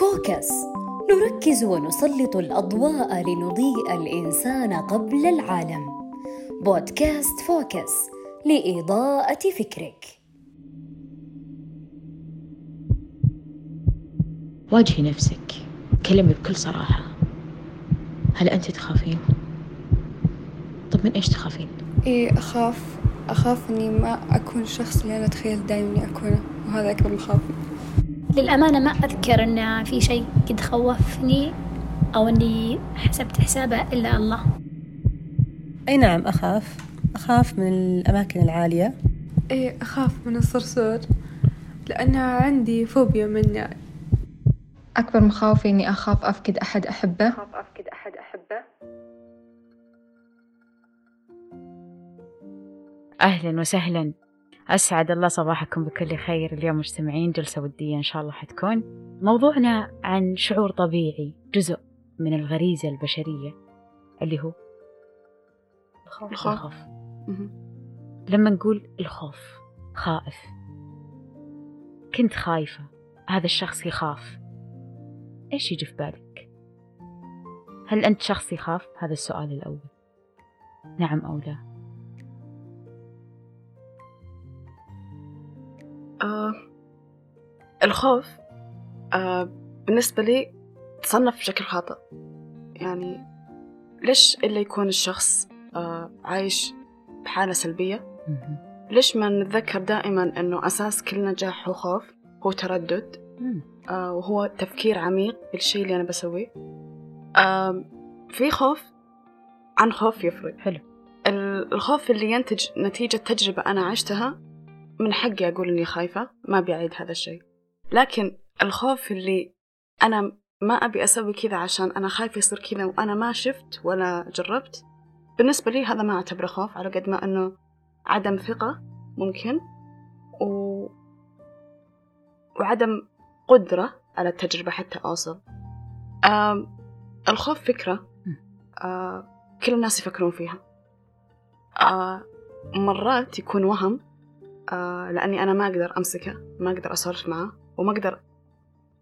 Focus. نركز ونسلط الأضواء لنضيء الإنسان قبل العالم. بودكاست Focus لإضاءة فكرك. واجهي نفسك. كلمي بكل صراحة. هل أنت تخافين؟ طب من إيش تخافين؟ إيه أخاف أخاف إني ما أكون الشخص اللي أنا أتخيل دايما إني أكونه وهذا أكبر مخاوفي. للأمانة ما أذكر إن في شيء قد خوفني أو إني حسبت حسابه إلا الله. أي نعم أخاف. أخاف من الأماكن العالية. إيه أخاف من الصرصور لأن عندي فوبيا منه. أكبر مخاوفي إني أخاف أفقد أحد أحبه. أخاف أفقد أحد أحبه. أهلا وسهلا. أسعد الله صباحكم بكل خير. اليوم مجتمعين جلسة ودية إن شاء الله حتكون. موضوعنا عن شعور طبيعي جزء من الغريزة البشرية اللي هو الخوف. الخوف. لما نقول الخوف خائف. كنت خايفة. هذا الشخص يخاف. إيش يجي في بالك؟ هل أنت شخص يخاف؟ هذا السؤال الأول. نعم أو لا؟ آه الخوف آه بالنسبة لي تصنف بشكل خاطئ. يعني ليش إلا يكون الشخص آه عايش بحالة سلبية. ليش ما نتذكر دائما أنه أساس كل نجاح هو خوف هو تردد. آه وهو تفكير عميق بالشيء اللي أنا بسويه. آه في خوف عن خوف يفرق. حلو. ال- الخوف اللي ينتج نتيجة تجربة أنا عشتها من حقي أقول إني خايفة ما بيعيد هذا الشيء. لكن الخوف اللي أنا ما أبي أسوي كذا عشان أنا خايفة يصير كذا وأنا ما شفت ولا جربت بالنسبة لي هذا ما أعتبره خوف على قد ما أنه عدم ثقة ممكن و... وعدم قدرة على التجربة حتى أوصل. آم... الخوف فكرة آه... كل الناس يفكرون فيها. آه... مرات يكون وهم لأني أنا ما أقدر أمسكه ما أقدر أسولف معه وما أقدر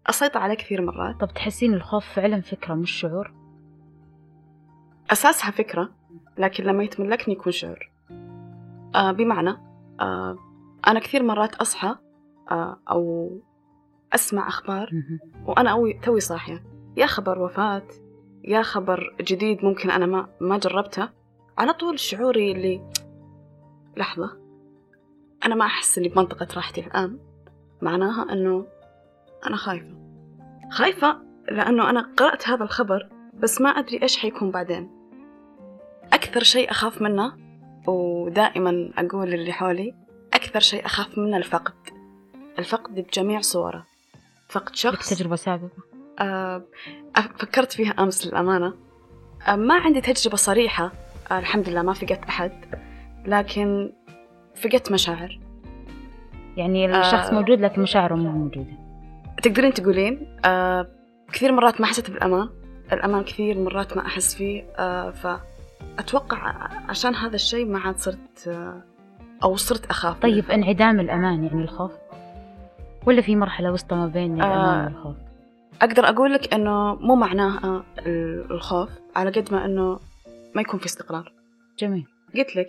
أسيطر عليه كثير مرات. طب تحسين الخوف فعلا فكرة مش شعور؟ أساسها فكرة لكن لما يتملكني يكون شعور. آه بمعنى آه أنا كثير مرات أصحى آه أو أسمع أخبار. وأنا أوي توي صاحية. يا خبر وفاة يا خبر جديد ممكن أنا ما ما جربته. على طول شعوري اللي لحظة. أنا ما أحس إني بمنطقة راحتي الآن. معناها إنه أنا خايفة. خايفة لأنه أنا قرأت هذا الخبر بس ما أدري إيش حيكون بعدين. أكثر شيء أخاف منه ودائما أقول للي حولي أكثر شيء أخاف منه الفقد. الفقد بجميع صوره. فقد شخص تجربة سابقة؟ آه، فكرت فيها أمس للأمانة. آه، ما عندي تجربة صريحة. آه، الحمد لله ما فقدت أحد. لكن فقدت مشاعر يعني الشخص آه. موجود لكن مشاعره مو موجودة تقدرين تقولين آه، كثير مرات ما حسيت بالأمان الأمان كثير مرات ما أحس فيه آه، فأتوقع عشان هذا الشيء ما عاد صرت آه، أو صرت أخاف طيب انعدام الأمان يعني الخوف؟ ولا في مرحلة وسطى ما بين الأمان آه. والخوف؟ أقدر أقول لك إنه مو معناه ال- الخوف على قد ما إنه ما يكون في استقرار جميل قلت لك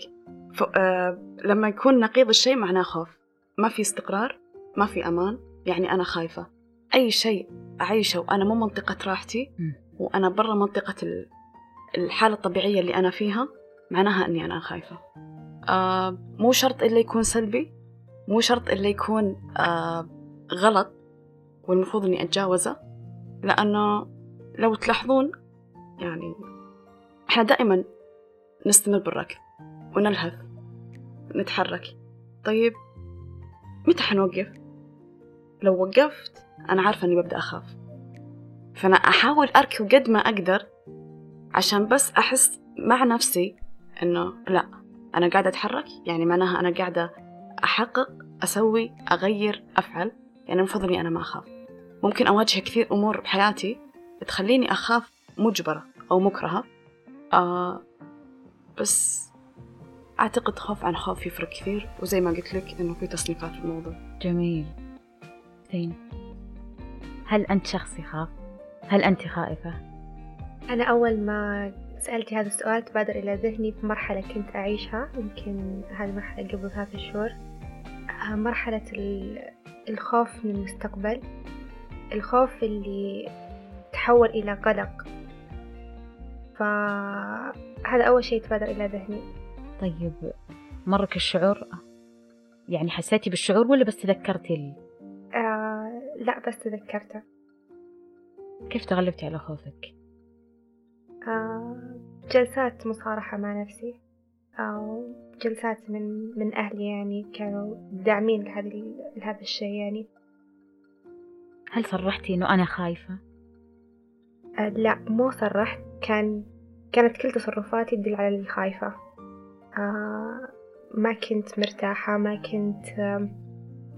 ف... آه... لما يكون نقيض الشيء معناه خوف. ما في استقرار ما في أمان يعني أنا خايفة. أي شيء أعيشه وأنا مو منطقة راحتي. وأنا برا منطقة ال... الحالة الطبيعية اللي أنا فيها معناها أني أنا خايفة. آه... مو شرط إلا يكون سلبي مو شرط إلا يكون آه... غلط والمفروض إني أتجاوزه لأنه لو تلاحظون يعني إحنا دائما نستمر بالركض ونلهث نتحرك. طيب متى حنوقف؟ لو وقفت أنا عارفة إني ببدأ أخاف. فأنا أحاول أركض قد ما أقدر عشان بس أحس مع نفسي إنه لا أنا قاعدة أتحرك. يعني معناها أنا قاعدة أحقق أسوي أغير أفعل. يعني المفروض إني أنا ما أخاف. ممكن أواجه كثير أمور بحياتي تخليني أخاف مجبرة أو مكرهة. آه بس أعتقد خوف عن خوف يفرق كثير وزي ما قلت لك إنه في تصنيفات في الموضوع. جميل. زين. هل أنت شخص يخاف؟ هل أنت خائفة؟ أنا أول ما سألتي هذا السؤال تبادر إلى ذهني في مرحلة كنت أعيشها يمكن هذه المرحلة قبل ثلاثة شهور. آه، مرحلة الخوف من المستقبل. الخوف اللي تحول إلى قلق. فهذا أول شيء تبادر إلى ذهني. طيب مرك الشعور يعني حسيتي بالشعور ولا بس تذكرتي ال... آه لا بس تذكرته كيف تغلبتي على خوفك؟ آه جلسات مصارحة مع نفسي أو جلسات من من أهلي يعني كانوا داعمين لهذا لهذا الشيء يعني هل صرحتي إنه أنا خايفة؟ آه لا مو صرحت كان كانت كل تصرفاتي تدل على اللي خايفة ما كنت مرتاحة ما كنت آه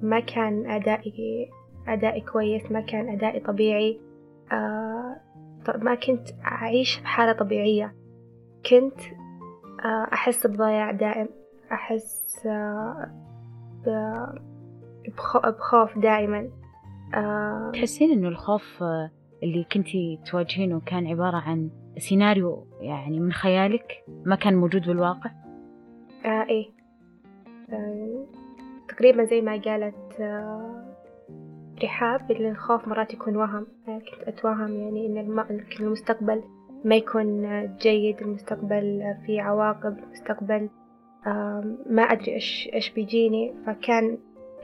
ما كان أدائي أدائي كويس ما كان أدائي طبيعي. آه ما كنت أعيش بحالة طبيعية. كنت آه أحس بضياع دائم أحس آه بخوف دائما. آه تحسين إنه الخوف آه، اللي كنتي تواجهينه كان عبارة عن سيناريو يعني من خيالك؟ ما كان موجود بالواقع؟ آه إيه. آه تقريبا زي ما قالت آه رحاب إن الخوف مرات يكون وهم. آه كنت أتوهم يعني إن المستقبل ما يكون جيد المستقبل فيه عواقب المستقبل آه ما أدري إيش إيش بيجيني. فكان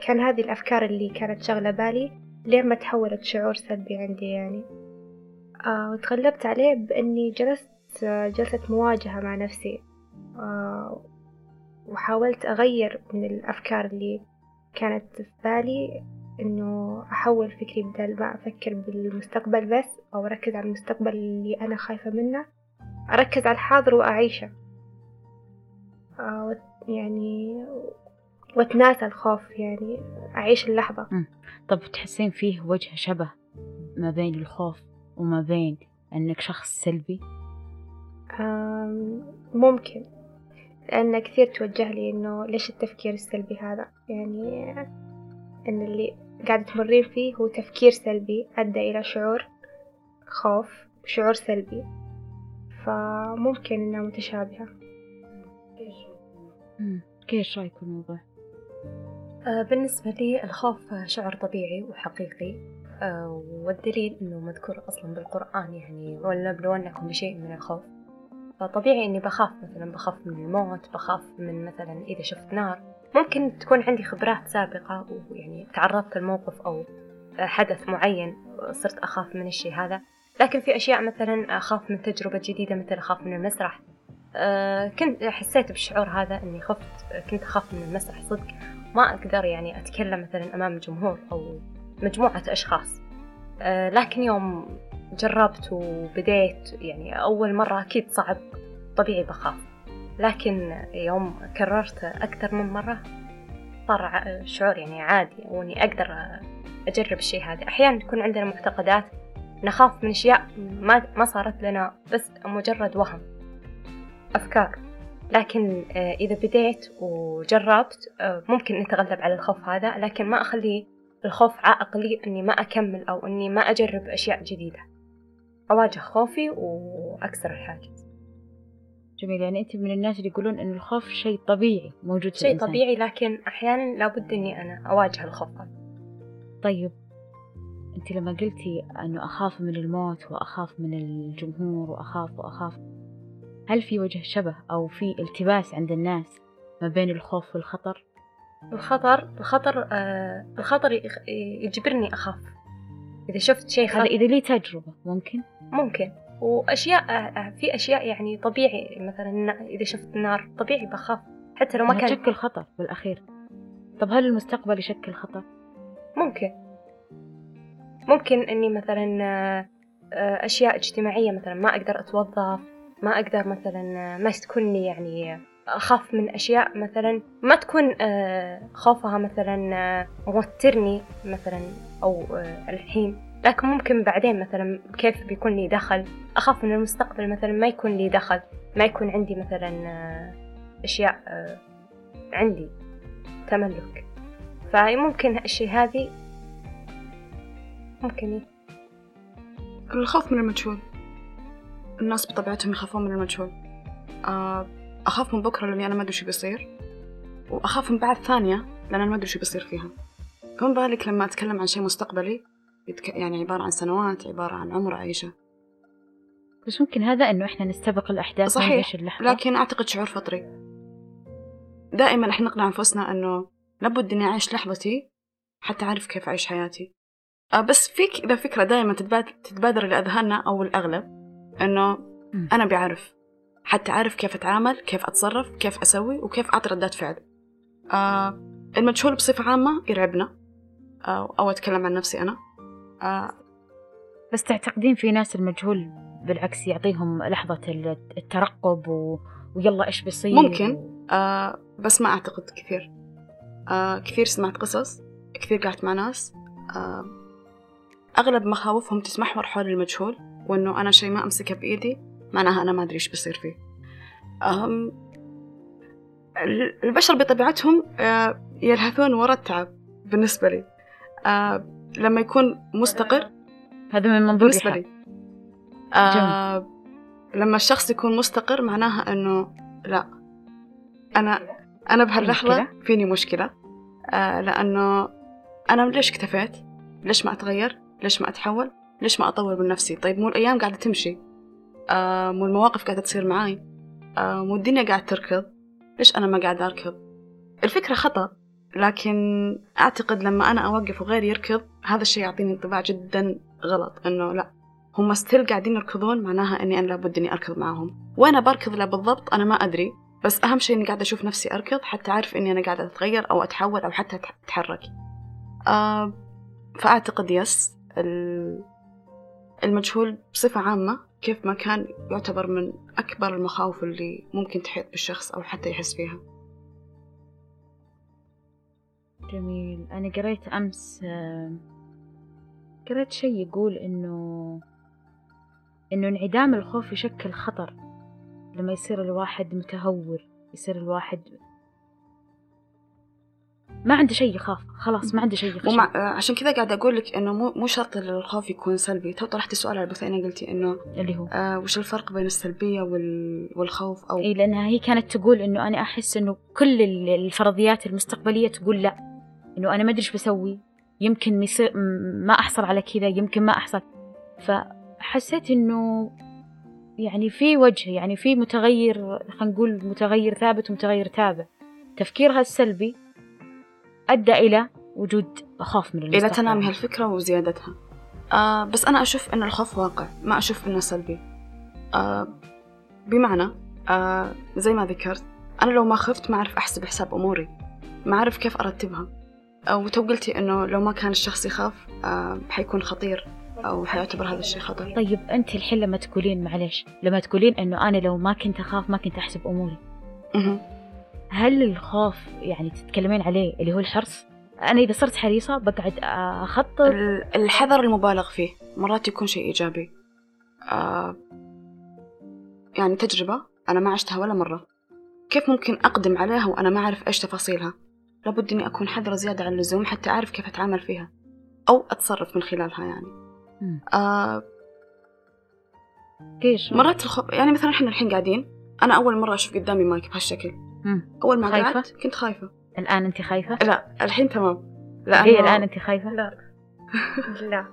كان هذه الأفكار اللي كانت شغلة بالي لين ما تحولت شعور سلبي عندي يعني. آه وتغلبت عليه بإني جلست آه جلسة مواجهة مع نفسي. آه وحاولت أغير من الأفكار اللي كانت في بالي إنه أحول فكري بدل ما أفكر بالمستقبل بس أو أركز على المستقبل اللي أنا خايفة منه أركز على الحاضر وأعيشه آه يعني وأتناسى الخوف يعني أعيش اللحظة. طب تحسين فيه وجه شبه ما بين الخوف وما بين أنك شخص سلبي؟ ممكن لأن كثير توجه لي إنه ليش التفكير السلبي هذا. يعني إن اللي قاعدة تمرين فيه هو تفكير سلبي أدى إلى شعور خوف شعور سلبي. فممكن إنها متشابهة. كيف رأيك في الموضوع؟ آه، بالنسبة لي الخوف شعور طبيعي وحقيقي. آه، والدليل أنه مذكور أصلا بالقرآن يعني ولنبلونكم بشيء من الخوف. فطبيعي إني بخاف مثلا بخاف من الموت بخاف من مثلا إذا شفت نار. ممكن تكون عندي خبرات سابقة ويعني تعرضت لموقف أو حدث معين صرت أخاف من الشيء هذا. لكن في أشياء مثلا أخاف من تجربة جديدة مثل أخاف من المسرح. أه كنت حسيت بالشعور هذا إني خفت كنت أخاف من المسرح صدق. ما أقدر يعني أتكلم مثلا أمام الجمهور أو مجموعة أشخاص. لكن يوم جربت وبديت يعني أول مرة أكيد صعب طبيعي بخاف. لكن يوم كررت أكثر من مرة صار شعور يعني عادي وإني أقدر أجرب الشيء هذا. أحيانا تكون عندنا معتقدات نخاف من أشياء ما ما صارت لنا بس مجرد وهم أفكار. لكن آه، إذا بديت وجربت آه، ممكن نتغلب على الخوف هذا لكن ما أخلي الخوف عائق لي إني ما أكمل أو إني ما أجرب أشياء جديدة أواجه خوفي وأكسر الحاجز جميل يعني أنت من الناس اللي يقولون إن الخوف شيء طبيعي موجود في شيء الإنسان. طبيعي لكن أحيانا لابد إني أنا أواجه الخوف طيب أنت لما قلتي أنه أخاف من الموت وأخاف من الجمهور وأخاف وأخاف هل في وجه شبه أو في التباس عند الناس ما بين الخوف والخطر؟ الخطر الخطر آه الخطر يجبرني أخاف. إذا شفت شيء هذا إذا لي تجربة ممكن؟ ممكن. وأشياء آه، آه، في أشياء يعني طبيعي مثلا إذا شفت نار طبيعي بخاف. حتى لو ما كان تشكل خطر بالأخير. طب هل المستقبل يشكل خطر؟ ممكن. ممكن إني مثلا آه، أشياء اجتماعية مثلا ما أقدر أتوظف ما أقدر مثلا ما تكون يعني أخاف من أشياء مثلا ما تكون خوفها مثلا موترني مثلا أو الحين. لكن ممكن بعدين مثلا كيف بيكون لي دخل؟ أخاف من المستقبل مثلا ما يكون لي دخل. ما يكون عندي مثلا آه، أشياء آه، عندي تملك. فممكن الشيء هذه ممكن الخوف من المجهول. الناس بطبيعتهم يخافون من المجهول. آه، أخاف من بكرة لأني أنا ما أدري شو بيصير وأخاف من بعد ثانية لأن أنا ما أدري شو بيصير فيها. كم بالك لما أتكلم عن شيء مستقبلي؟ يعني عبارة عن سنوات عبارة عن عمر عايشة. بس ممكن هذا إنه إحنا نستبق الأحداث صحيح لكن أعتقد شعور فطري. دائما إحنا نقنع أنفسنا إنه لابد إني أعيش لحظتي حتى أعرف كيف أعيش حياتي. آه بس فيك إذا فكرة دائما تتبادر لأذهاننا أو الأغلب إنه أنا بعرف. حتى أعرف كيف أتعامل كيف أتصرف كيف أسوي وكيف أعطي ردات فعل. آه المجهول بصفة عامة يرعبنا. آه أو أتكلم عن نفسي أنا. آه بس تعتقدين في ناس المجهول بالعكس يعطيهم لحظة الترقب و... ويلا إيش بيصير؟ ممكن. آه بس ما أعتقد كثير. آه كثير سمعت قصص كثير قعدت مع ناس. آه أغلب مخاوفهم تتمحور حول المجهول وإنه أنا شيء ما أمسكه بإيدي. معناها أنا ما أدري إيش بيصير فيه. أهم البشر بطبيعتهم آه يلهثون وراء التعب بالنسبة لي. آه لما يكون مستقر هذا من منظور بالنسبة لي. آه لما الشخص يكون مستقر معناها إنه لا. أنا أنا بهاللحظة فيني مشكلة. آه لأنه أنا ليش اكتفيت؟ ليش ما أتغير؟ ليش ما أتحول؟ ليش ما أطور من نفسي؟ طيب مو الأيام قاعدة تمشي. آه مو المواقف قاعدة تصير معاي. آه مو الدنيا قاعدة تركض. ليش أنا ما قاعدة أركض؟ الفكرة خطأ لكن أعتقد لما أنا أوقف وغيري يركض هذا الشيء يعطيني انطباع جدا غلط إنه لا هم still قاعدين يركضون معناها إني أنا لابد إني أركض معهم وأنا بركض له بالضبط أنا ما أدري بس أهم شيء إني قاعدة أشوف نفسي أركض حتى أعرف إني أنا قاعدة أتغير أو أتحول أو حتى أتحرك. آه فأعتقد يس المجهول بصفة عامة. كيف ما كان يعتبر من أكبر المخاوف اللي ممكن تحيط بالشخص أو حتى يحس فيها. جميل. أنا قريت أمس قريت شيء يقول إنه إنه انعدام الخوف يشكل خطر. لما يصير الواحد متهور يصير الواحد ما عنده شيء يخاف. خلاص ما عنده شيء يخاف ومع... عشان كذا قاعدة أقول لك إنه مو مو شرط الخوف يكون سلبي. تو طرحتي السؤال على البثينة قلتي إنه اللي هو؟ آه وش الفرق بين السلبية وال... والخوف أو إي لأنها هي كانت تقول إنه أنا أحس إنه كل الفرضيات المستقبلية تقول لا. إنه أنا ما أدري إيش بسوي. يمكن ميصير ما أحصل على كذا يمكن ما أحصل. فحسيت إنه يعني في وجه يعني في متغير خلينا نقول متغير ثابت ومتغير تابع. تفكيرها السلبي أدى إلى وجود خوف من المستقبل إلى تنامي هالفكرة وزيادتها. آه بس أنا أشوف إن الخوف واقع ما أشوف إنه سلبي. آه بمعنى آه زي ما ذكرت أنا لو ما خفت ما أعرف أحسب حساب أموري. ما أعرف كيف أرتبها. أو تو قلتي إنه لو ما كان الشخص يخاف آه حيكون خطير أو حيعتبر هذا الشيء خطر طيب أنت الحين لما تقولين معلش لما تقولين إنه أنا لو ما كنت أخاف ما كنت أحسب أموري. هل الخوف يعني تتكلمين عليه اللي هو الحرص؟ أنا إذا صرت حريصة بقعد أخطط. الحذر المبالغ فيه مرات يكون شيء إيجابي. آه يعني تجربة أنا ما عشتها ولا مرة. كيف ممكن أقدم عليها وأنا ما أعرف إيش تفاصيلها؟ لابد إني أكون حذرة زيادة عن اللزوم حتى أعرف كيف أتعامل فيها. أو أتصرف من خلالها يعني. آه كيش مرات الخوف يعني مثلا إحنا الحين قاعدين أنا أول مرة أشوف قدامي مايك بهالشكل. مم. أول ما قعدت كنت خايفة. الآن أنت خايفة؟ لا الحين تمام. لأنه... هي الآن أنت خايفة؟ لا. لا.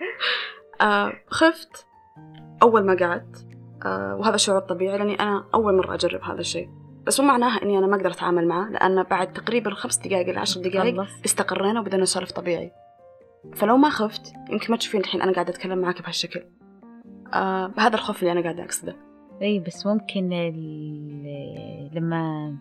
آه خفت أول ما قعدت. آه وهذا شعور طبيعي لأني أنا أول مرة أجرب هذا الشيء. بس مو معناها إني أنا ما أقدر أتعامل معه لأن بعد تقريبا خمس دقائق إلى عشر دقائق استقرينا وبدأنا نسولف طبيعي. فلو ما خفت يمكن ما تشوفين الحين أنا قاعدة أتكلم معاك بهالشكل. آه هذا الخوف اللي أنا قاعدة أقصده. إي بس ممكن لما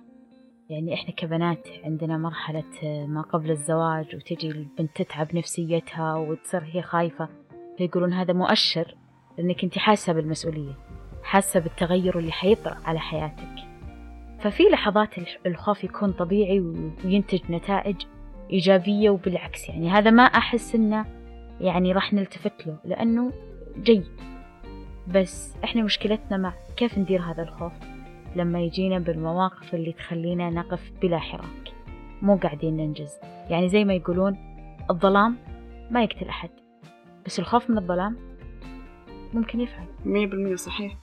يعني إحنا كبنات عندنا مرحلة ما قبل الزواج وتجي البنت تتعب نفسيتها وتصير هي خايفة فيقولون هذا مؤشر انك أنت حاسة بالمسؤولية حاسة بالتغير اللي حيطرأ على حياتك. ففي لحظات الخوف يكون طبيعي وينتج نتائج إيجابية وبالعكس يعني هذا ما أحس إنه يعني راح نلتفت له لأنه جيد. بس إحنا مشكلتنا مع كيف ندير هذا الخوف لما يجينا بالمواقف اللي تخلينا نقف بلا حراك مو قاعدين ننجز. يعني زي ما يقولون الظلام ما يقتل أحد بس الخوف من الظلام ممكن يفعل. مية بالمية صحيح.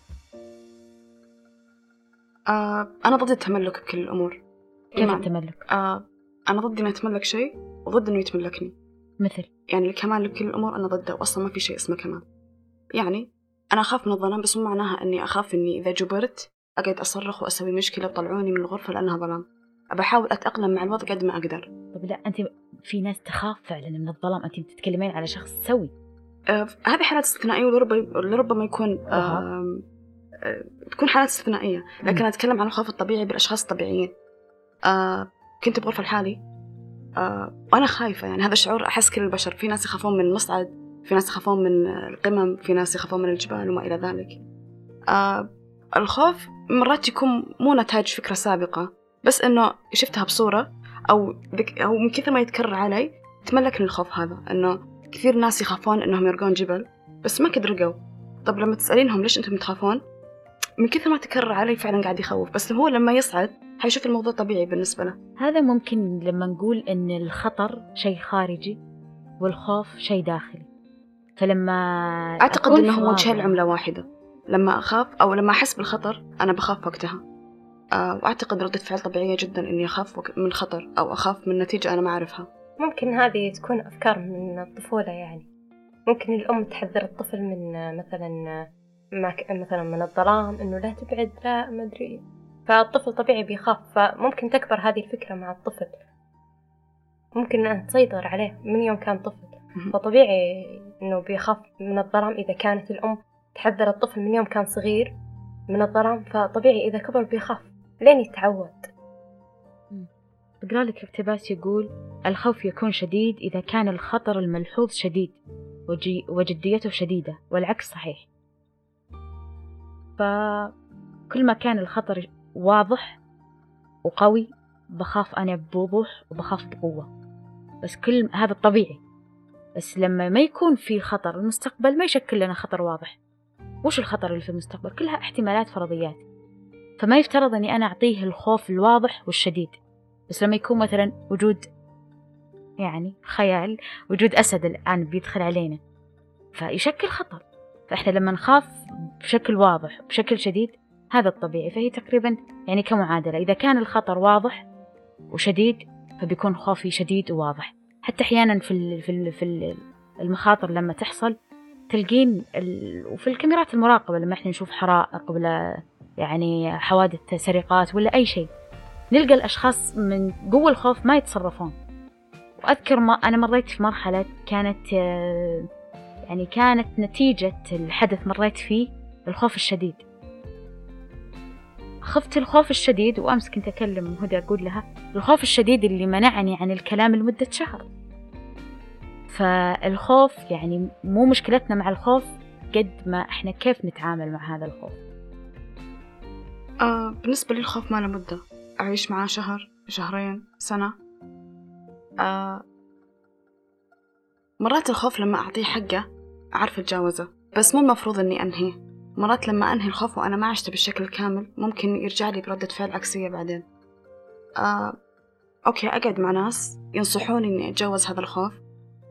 آه أنا ضد التملك بكل الأمور. كيف التملك؟ آه أنا ضد إنه يتملك شيء وضد إنه يتملكني. مثل؟ يعني الكمال بكل الأمور أنا ضده وأصلا ما في شيء اسمه كمال يعني أنا أخاف من الظلام بس مو معناها إني أخاف إني إذا جبرت أقعد أصرخ وأسوي مشكلة وطلعوني من الغرفة لأنها ظلام. أبى أحاول أتأقلم مع الوضع قد ما أقدر. طب لا أنت في ناس تخاف فعلا من الظلام أنت بتتكلمين على شخص سوي. آه هذه حالات استثنائية ولربما لربما يكون آه آه تكون حالات استثنائية. لكن مم. أتكلم عن الخوف الطبيعي بالأشخاص الطبيعيين. آه كنت بغرفة لحالي. آه وأنا خايفة يعني هذا الشعور أحس كل البشر. في ناس يخافون من المصعد في ناس يخافون من القمم في ناس يخافون من الجبال وما إلى ذلك. آه الخوف مرات يكون مو نتاج فكرة سابقة بس إنه شفتها بصورة أو أو من كثر ما يتكرر علي تملكني الخوف هذا إنه كثير ناس يخافون إنهم يرقون جبل بس ما قد رقوا. طب لما تسألينهم ليش أنتم تخافون؟ من كثر ما تكرر علي فعلا قاعد يخوف بس هو لما يصعد حيشوف الموضوع طبيعي بالنسبة له. هذا ممكن لما نقول إن الخطر شيء خارجي والخوف شيء داخلي. فلما أعتقد هو وجهين العملة واحدة. لما أخاف أو لما أحس بالخطر أنا بخاف وقتها. آه، وأعتقد ردة فعل طبيعية جدا إني أخاف من خطر أو أخاف من نتيجة أنا ما أعرفها. ممكن هذه تكون أفكار من الطفولة يعني. ممكن الأم تحذر الطفل من مثلا ما ك- مثلا من الظلام إنه لا تبعد لا ما أدري. فالطفل طبيعي بيخاف فممكن تكبر هذه الفكرة مع الطفل. ممكن أن تسيطر عليه من يوم كان طفل. فطبيعي إنه بيخاف من الظلام إذا كانت الأم تحذر الطفل من يوم كان صغير من الظلام فطبيعي إذا كبر بيخاف لين يتعود. بقرأ لك اقتباس يقول الخوف يكون شديد إذا كان الخطر الملحوظ شديد وجديته شديدة والعكس صحيح. فكل ما كان الخطر واضح وقوي بخاف أنا بوضوح وبخاف بقوة. بس كل هذا الطبيعي. بس لما ما يكون في خطر المستقبل ما يشكل لنا خطر واضح. وش الخطر اللي في المستقبل؟ كلها احتمالات فرضيات. فما يفترض أني أنا أعطيه الخوف الواضح والشديد. بس لما يكون مثلا وجود يعني خيال وجود أسد الآن بيدخل علينا فيشكل خطر. فإحنا لما نخاف بشكل واضح بشكل شديد هذا الطبيعي. فهي تقريبا يعني كمعادلة. إذا كان الخطر واضح وشديد فبيكون خوفي شديد وواضح. حتى أحيانا في ال في ال في ال المخاطر لما تحصل تلقين ال وفي الكاميرات المراقبة لما إحنا نشوف حرائق ولا يعني حوادث سرقات ولا أي شيء نلقى الأشخاص من قوة الخوف ما يتصرفون. وأذكر ما أنا مريت في مرحلة كانت آه، يعني كانت نتيجة الحدث مريت فيه الخوف الشديد. خفت الخوف الشديد وأمس كنت أكلم هدى أقول لها الخوف الشديد اللي منعني عن الكلام لمدة شهر. فالخوف يعني مو مشكلتنا مع الخوف قد ما إحنا كيف نتعامل مع هذا الخوف. آه بالنسبة لي الخوف ما له مدة. أعيش معاه شهر شهرين سنة. آه مرات الخوف لما أعطيه حقه أعرف أتجاوزه بس مو المفروض إني أنهيه. مرات لما أنهي الخوف وأنا ما عشته بالشكل الكامل ممكن يرجع لي بردة فعل عكسية بعدين. آه أوكي أقعد مع ناس ينصحوني إني أتجاوز هذا الخوف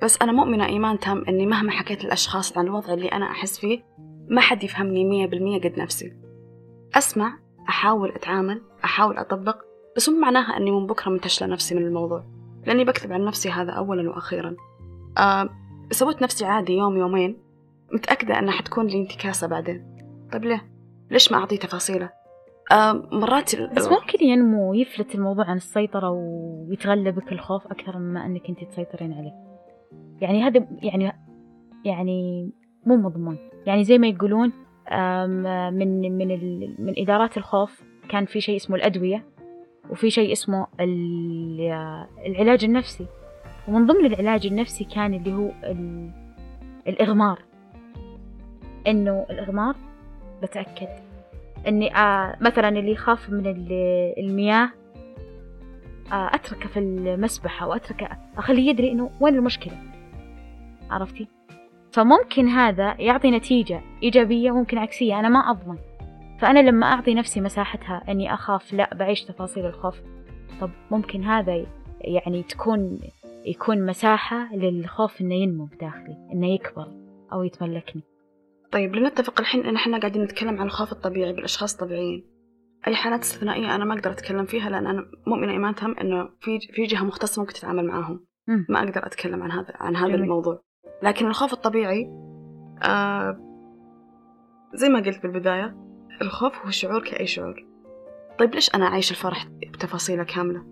بس أنا مؤمنة إيمان تام إني مهما حكيت للأشخاص عن الوضع اللي أنا أحس فيه ما حد يفهمني مية بالمية قد نفسي. أسمع أحاول أتعامل أحاول أطبق بس مو معناها أني من بكرة منتشلة نفسي من الموضوع لأني بكتب عن نفسي هذا أولا وأخيرا. آه سويت نفسي عادي يوم يومين متأكدة أنها حتكون لي انتكاسة بعدين. طيب ليه؟ ليش ما أعطي تفاصيله؟ آه مرات بس ممكن ينمو يفلت الموضوع عن السيطرة ويتغلبك الخوف أكثر مما أنك أنت تسيطرين عليه. يعني هذا يعني يعني مو مضمون. يعني زي ما يقولون من من من إدارات الخوف كان في شيء اسمه الأدوية وفي شيء اسمه ال- العلاج النفسي. ومن ضمن العلاج النفسي كان اللي هو ال- الإغمار. إنه الإغمار بتأكد. إني آه مثلا اللي يخاف من ال- المياه آه أتركه في المسبح أو أتركه أخليه يدري إنه وين المشكلة. عرفتي؟ فممكن هذا يعطي نتيجة إيجابية وممكن عكسية أنا ما أضمن. فأنا لما أعطي نفسي مساحتها أني أخاف لا بعيش تفاصيل الخوف. طب ممكن هذا يعني تكون يكون مساحة للخوف إنه ينمو بداخلي إنه يكبر أو يتملكني. طيب لنتفق الحين إن إحنا قاعدين نتكلم عن الخوف الطبيعي بالأشخاص الطبيعيين. أي حالات استثنائية أنا ما أقدر أتكلم فيها لأن أنا مؤمنة إيمان تام إنه في في جهة مختصة ممكن تتعامل معاهم. ما أقدر أتكلم عن هذا عن هذا جميل. الموضوع. لكن الخوف الطبيعي آه زي ما قلت بالبداية الخوف هو شعور كأي شعور. طيب ليش أنا أعيش الفرح بتفاصيله كاملة؟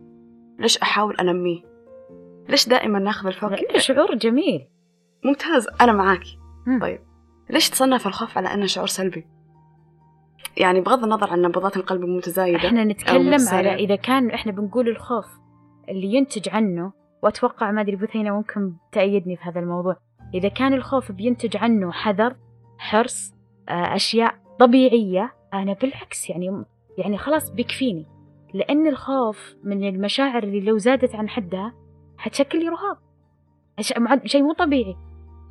ليش أحاول أنميه؟ ليش دائما ناخذ لأنه شعور جميل. ممتاز أنا معاك. طيب. ليش تصنف الخوف على أنه شعور سلبي؟ يعني بغض النظر عن نبضات القلب المتزايدة إحنا نتكلم. على إذا كان إحنا بنقول الخوف اللي ينتج عنه وأتوقع ما أدري بثينه ممكن تأيدني في هذا الموضوع. إذا كان الخوف بينتج عنه حذر حرص آه، أشياء طبيعية أنا بالعكس يعني يعني خلاص بيكفيني. لأن الخوف من المشاعر اللي لو زادت عن حدها حتشكل لي رهاب. شيء مو طبيعي.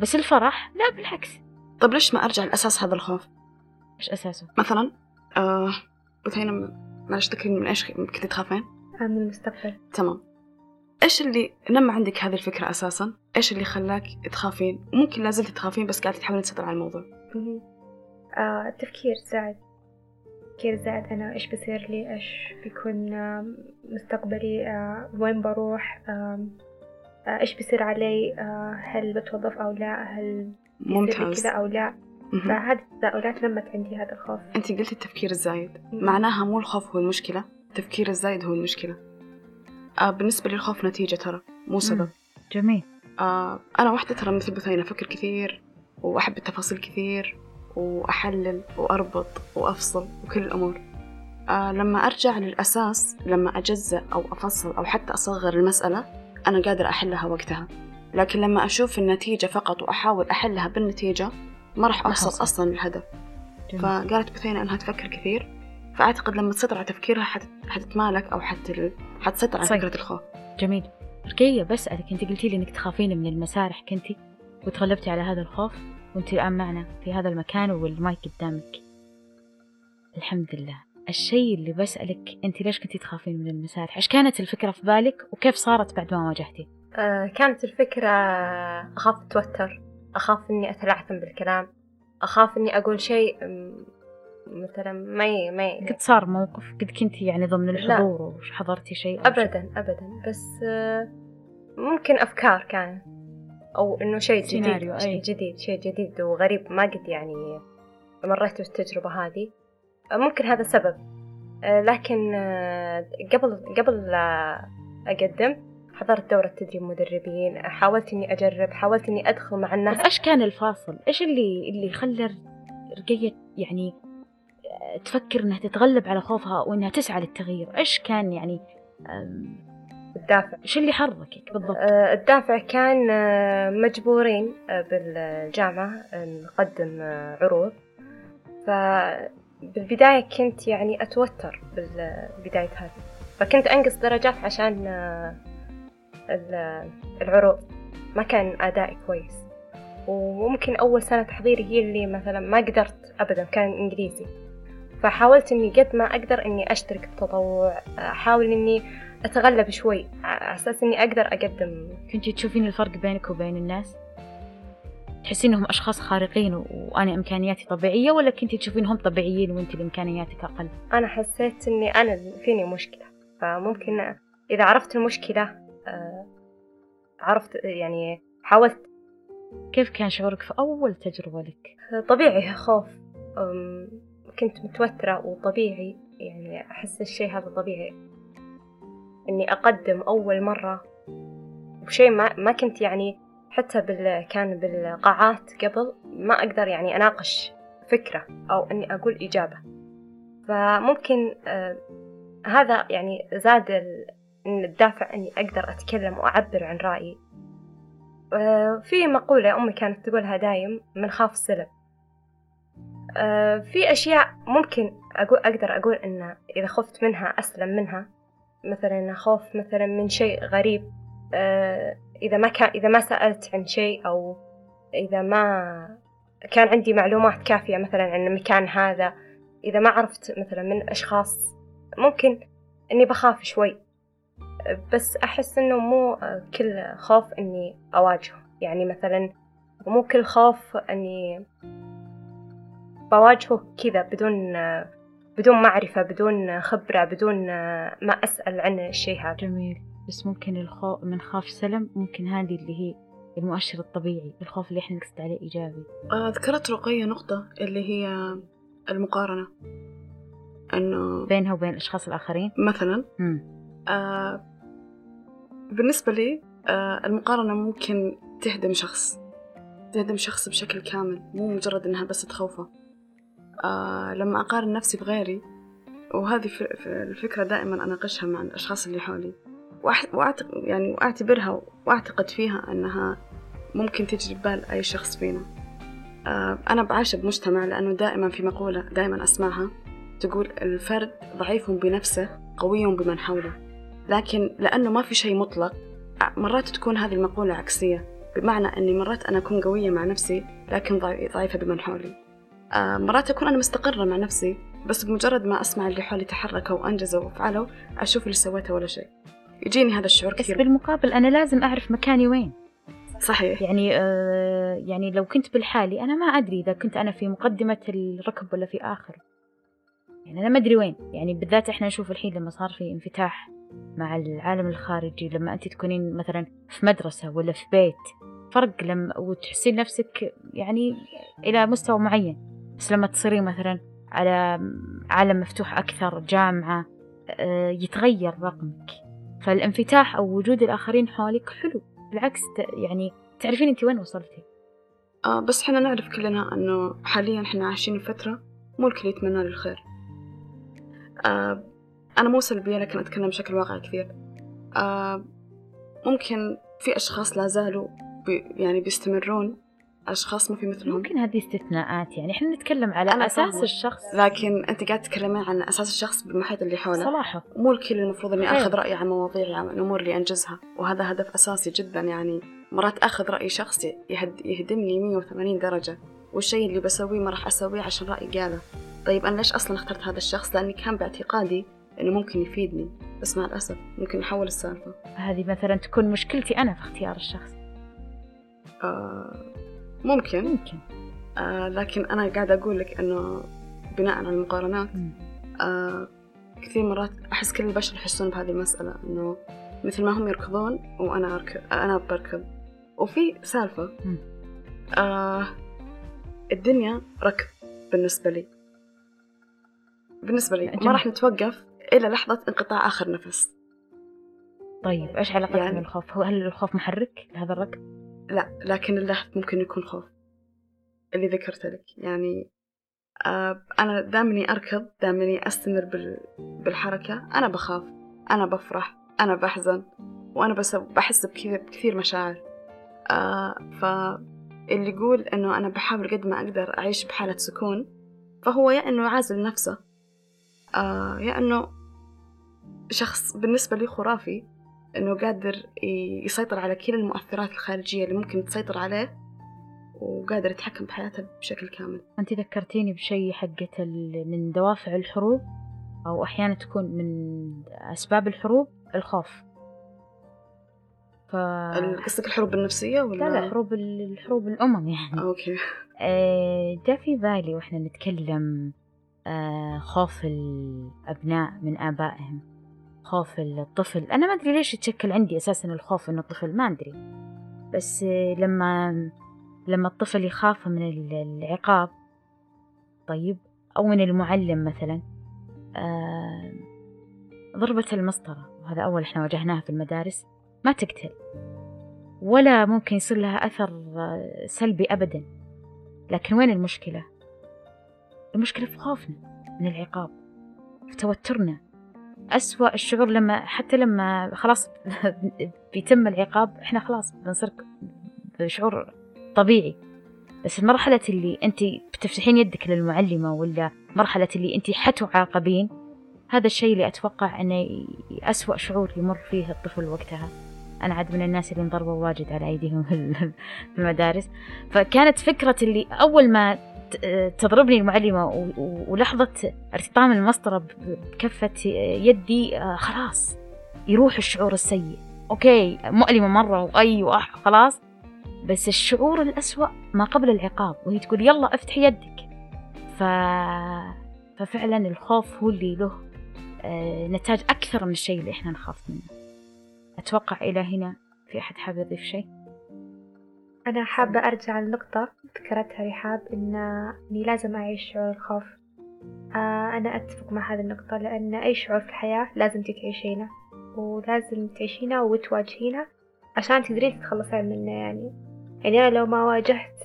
بس الفرح لا بالعكس. طيب ليش ما أرجع لأساس هذا الخوف؟ إيش أساسه؟ مثلا آه بثينة معلش تذكريني من إيش كنت تخافين؟ آه، من المستقبل. تمام. إيش اللي نمى عندك هذه الفكرة أساسا؟ إيش اللي خلاك تخافين؟ ممكن لا زلت تخافين بس قاعدة تحاولين تسيطرين على الموضوع. آه التفكير زاد التفكير زاد أنا إيش بصير لي؟ إيش بيكون آم، مستقبلي؟ آه وين بروح؟ آه إيش بيصير علي؟ آه هل بتوظف أو لا؟ هل ممتاز. كذا أو لا. فهذه التساؤلات نمت عندي هذا الخوف أنت قلتي التفكير الزايد،. معناها مو الخوف هو المشكلة، التفكير الزايد هو المشكلة. آه بالنسبة لي الخوف نتيجة ترى مو سبب. مم. جميل آه أنا واحدة ترى مثل بثينة أفكر كثير وأحب التفاصيل كثير وأحلل وأربط وأفصل وكل الأمور آه لما أرجع للأساس لما أجزأ أو أفصل أو حتى أصغر المسألة أنا قادرة أحلها وقتها لكن لما أشوف النتيجة فقط وأحاول أحلها بالنتيجة ما راح أوصل. أصلا للهدف فقالت بثينة إنها تفكر كثير فأعتقد لما تسيطر على تفكيرها حت... حتتمالك أو حت... حتسيطر على. فكرة الخوف جميل رقية بسألك أنت قلتي لي إنك تخافين من المسارح كنتي وتغلبتي على هذا الخوف وأنت الآن معنا في هذا المكان والمايك قدامك الحمد لله الشيء اللي بسألك أنت ليش كنتي تخافين من المسارح؟ إيش كانت الفكرة في بالك وكيف صارت بعد ما واجهتي؟ آه كانت الفكرة أخاف أتوتر أخاف إني أتلعثم بالكلام أخاف إني أقول شيء مثلا ما ي... ما ي... قد صار موقف قد كنتي يعني ضمن. الحضور وش حضرتي شيء أو شيء؟ أبدا أبدا بس آه ممكن أفكار كانت أو إنه شيء سيناريو، جديد أي. شيء جديد شيء جديد وغريب ما قد يعني مريت بالتجربة هذه آه، ممكن هذا سبب لكن قبل قبل لا أقدم حضرت دورة تدريب مدربين حاولت إني أجرب حاولت إني أدخل مع الناس طب إيش كان الفاصل؟ إيش اللي اللي خلى رقية يعني آه، تفكر إنها تتغلب على خوفها وإنها تسعى للتغيير؟ إيش كان يعني الدافع إيش اللي حركك بالضبط؟ آه، الدافع كان آه، مجبورين آه، بالجامعة نقدم عروض فبالبداية كنت يعني أتوتر بالبداية هذه فكنت أنقص درجات عشان العروض ما كان أدائي كويس وممكن أول سنة تحضيري هي اللي مثلا ما قدرت أبدا كان إنجليزي فحاولت إني قد ما أقدر إني أشترك بتطوع أحاول إني أتغلب شوي على أساس إني أقدر أقدم كنتي تشوفين الفرق بينك وبين الناس؟ تحسين إنهم أشخاص خارقين و- وأنا إمكانياتي طبيعية ولا كنتي تشوفينهم طبيعيين وأنت اللي امكانياتك أقل؟ أنا حسيت إني أنا فيني مشكلة فممكن إذا عرفت المشكلة عرفت يعني حاولت. كيف كان شعورك في أول تجربة لك؟ طبيعي خوف. كنت متوترة وطبيعي يعني أحس الشيء هذا طبيعي. إني أقدم أول مرة بشيء ما ما كنت يعني حتى بال كان بالقاعات قبل ما أقدر يعني أناقش فكرة أو إني أقول إجابة. فممكن آه هذا يعني زاد إن الدافع إني أقدر أتكلم وأعبر عن رأيي. آه في مقولة أمي كانت تقولها دايم من خاف السلب. آه، في أشياء ممكن أقول أقدر أقول إن إذا خفت منها أسلم منها. مثلا خوف مثلا من شيء غريب. آه، إذا ما كان إذا ما سألت عن شيء أو إذا ما كان عندي معلومات كافية مثلا عن المكان هذا. إذا ما عرفت مثلا من أشخاص ممكن إني بخاف شوي. بس أحس إنه مو كل خوف إني أواجهه. يعني مثلا مو كل خوف إني بواجهه كذا بدون بدون معرفة بدون خبرة بدون ما أسأل عن الشيء هذا. جميل. بس ممكن الخوف من خاف سلم ممكن هذه اللي هي المؤشر الطبيعي الخوف اللي إحنا نقصد عليه إيجابي. آه ذكرت رقية نقطة اللي هي المقارنة. إنه بينها وبين الأشخاص الآخرين؟ مثلا. آه بالنسبة لي آه المقارنة ممكن تهدم شخص تهدم شخص بشكل كامل مو مجرد إنها بس تخوفه. آه لما أقارن نفسي بغيري وهذه الفكرة دائما أناقشها مع الأشخاص اللي حولي وأعتقد يعني وأعتبرها وأعتقد فيها أنها ممكن تجري ببال أي شخص فينا. آه أنا بعاش بمجتمع لأنه دائما في مقولة دائما أسمعها تقول الفرد ضعيف بنفسه قوي بمن حوله. لكن لأنه ما في شيء مطلق مرات تكون هذه المقولة عكسية بمعنى أني مرات أنا أكون قوية مع نفسي لكن ضعي- ضعيفة بمن حولي. آه مرات أكون أنا مستقرة مع نفسي بس بمجرد ما أسمع اللي حولي تحركوا وأنجزوا وفعلوا أشوف اللي سويته ولا شيء. يجيني هذا الشعور بس كثير. بالمقابل أنا لازم أعرف مكاني وين. صحيح. يعني آه يعني لو كنت بالحالي أنا ما أدري إذا كنت أنا في مقدمة الركب ولا في آخر. يعني أنا ما أدري وين. يعني بالذات إحنا نشوف الحين لما صار في انفتاح مع العالم الخارجي لما أنت تكونين مثلا في مدرسة ولا في بيت فرق لما وتحسين نفسك يعني إلى مستوى معين. بس لما تصيرين مثلا على عالم مفتوح أكثر جامعة آه، يتغير رقمك. فالانفتاح أو وجود الآخرين حولك حلو. بالعكس يعني تعرفين أنت وين وصلتي. آه بس حنا نعرف كلنا أنه حاليا حنا عايشين فترة مو الكل يتمنى الخير آه أنا مو سلبية لكن أتكلم بشكل واقعي كثير. آه ممكن في أشخاص لا زالوا بي يعني بيستمرون أشخاص ما في مثلهم. ممكن هذه استثناءات يعني إحنا نتكلم على أنا أساس فاهمة. الشخص. لكن أنت قاعد تتكلمين عن أساس الشخص بالمحيط اللي حوله. صلاحه. مو الكل المفروض إني خير. آخذ رأيه عن مواضيع عن الأمور اللي أنجزها. وهذا هدف أساسي جدا يعني مرات أخذ رأي شخص يهد يهدمني 180 درجة. والشيء اللي بسويه ما راح أسويه عشان رأي قاله. طيب أنا ليش أصلا اخترت هذا الشخص؟ لأني كان باعتقادي إنه ممكن يفيدني بس مع الأسف ممكن يحول السالفة. هذه مثلا تكون مشكلتي أنا في اختيار الشخص. آه ممكن. ممكن. آه لكن أنا قاعدة أقول لك إنه بناء على المقارنات. آه كثير مرات أحس كل البشر يحسون بهذه المسألة إنه مثل ما هم يركضون وأنا أركض أنا بركض. وفي سالفة. مم. آه الدنيا ركض بالنسبة لي. بالنسبة لي. ما. راح نتوقف إلى لحظة انقطاع آخر نفس. طيب إيش علاقتك يعني- بالخوف؟ هو هل الخوف محرك لهذا الركب لا لكن اللهف ممكن يكون خوف اللي ذكرت لك. يعني آه أنا دامني أركض دامني أستمر بال... بالحركة أنا بخاف أنا بفرح أنا بحزن وأنا بس بحس بكثير بكثير مشاعر. آه فاللي يقول إنه أنا بحاول قد ما أقدر أعيش بحالة سكون فهو يا إنه يعازل نفسه. آه يا إنه شخص بالنسبة لي خرافي إنه قادر يسيطر على كل المؤثرات الخارجية اللي ممكن تسيطر عليه وقادر يتحكم بحياته بشكل كامل. أنت ذكرتيني بشيء حقة من دوافع الحروب أو أحيانا تكون من أسباب الحروب الخوف. ف قصدك الحروب النفسية ولا؟ لا لا حروب ال- الحروب الأمم يعني. أوكي. آه، جاء في بالي وإحنا نتكلم آه، خوف الأبناء من آبائهم. خوف الطفل. أنا ما أدري ليش يتشكل عندي أساسا الخوف إنه الطفل ما أدري. بس لما لما الطفل يخاف من ال- العقاب طيب أو من المعلم مثلا آه، ضربة المسطرة وهذا أول إحنا واجهناها في المدارس ما تقتل. ولا ممكن يصير لها أثر سلبي أبدا. لكن وين المشكلة؟ المشكلة في خوفنا من العقاب في توترنا. أسوأ الشعور لما حتى لما خلاص بيتم العقاب إحنا خلاص بنصير بشعور طبيعي. بس المرحلة اللي أنت بتفتحين يدك للمعلمة ولا مرحلة اللي أنت حتعاقبين هذا الشيء اللي أتوقع أنه أسوأ شعور يمر فيه الطفل وقتها. أنا عاد من الناس اللي انضربوا واجد على أيديهم في المدارس. فكانت فكرة اللي أول ما تضربني المعلمة ولحظة ارتطام المسطرة بكفة يدي آه، خلاص يروح الشعور السيء. أوكي مؤلمة مرة وأي وأح خلاص. بس الشعور الأسوأ ما قبل العقاب وهي تقول يلا افتحي يدك. ف... ففعلا الخوف هو اللي له آه، نتاج أكثر من الشيء اللي إحنا نخاف منه. أتوقع إلى هنا في أحد حاب يضيف شيء؟ أنا حابة أرجع لنقطة ذكرتها رحاب إن إني لازم أعيش شعور الخوف. آه أنا أتفق مع هذه النقطة لأن أي شعور في الحياة لازم تعيشينه ولازم تعيشينه وتواجهينه عشان تقدرين تتخلصين منه يعني. يعني أنا لو ما واجهت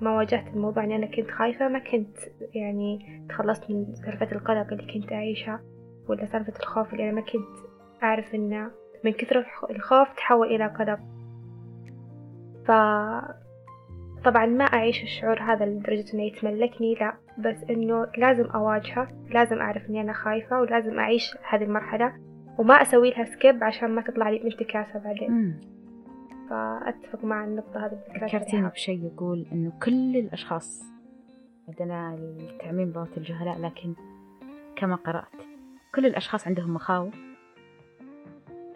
ما واجهت الموضوع إني أنا كنت خايفة ما كنت يعني تخلصت من سالفة القلق اللي كنت أعيشها ولا سالفة الخوف اللي أنا ما كنت أعرف إنه من كثر الخوف تحول إلى قلق. ف طبعا ما أعيش الشعور هذا لدرجة إنه يتملكني لا بس إنه لازم أواجهه لازم أعرف إني أنا خايفة ولازم أعيش هذه المرحلة وما أسوي لها سكيب عشان ما تطلع لي انتكاسة بعدين. مم. فأتفق مع النقطة هذه ذكرتيني بشيء يقول إنه كل الأشخاص عندنا التعميم بلغة الجهلاء لكن كما قرأت كل الأشخاص عندهم مخاوف.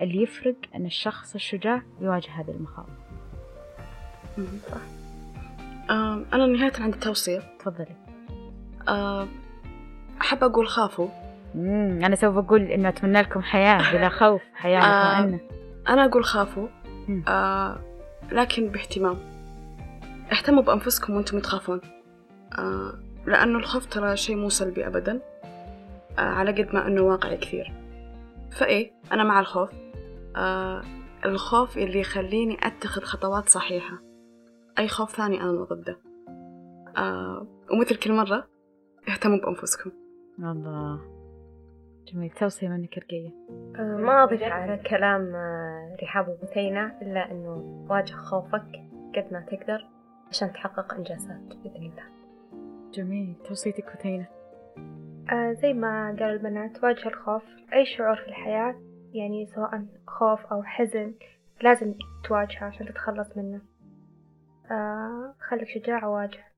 اللي يفرق أن الشخص الشجاع يواجه هذه المخاوف. صح أنا نهاية عندي توصية. تفضلي. أحب أقول خافوا. مم. أنا سوف أقول إنه أتمنى لكم حياة بلا خوف حياة مطمئنة. أنا أقول خافوا. آه لكن باهتمام. اهتموا بأنفسكم وأنتم تخافون. آه لأنه الخوف ترى شيء مو سلبي أبدا. آه على قد ما أنه واقعي كثير. فإيه أنا مع الخوف. آه الخوف اللي يخليني أتخذ خطوات صحيحة. أي خوف ثاني أنا ضده. آه ومثل كل مرة اهتموا بأنفسكم. الله. جميل. توصية منك رقية آه ما أضيف على كلام آه رحاب وبثينة إلا أنه واجه خوفك قد ما تقدر عشان تحقق إنجازات بإذن الله. جميل. توصيتك بثينة آه زي ما قالوا البنات واجه الخوف. أي شعور في الحياة يعني سواء خوف أو حزن لازم تواجهه عشان تتخلص منه. آه خليك شجاع وواجه.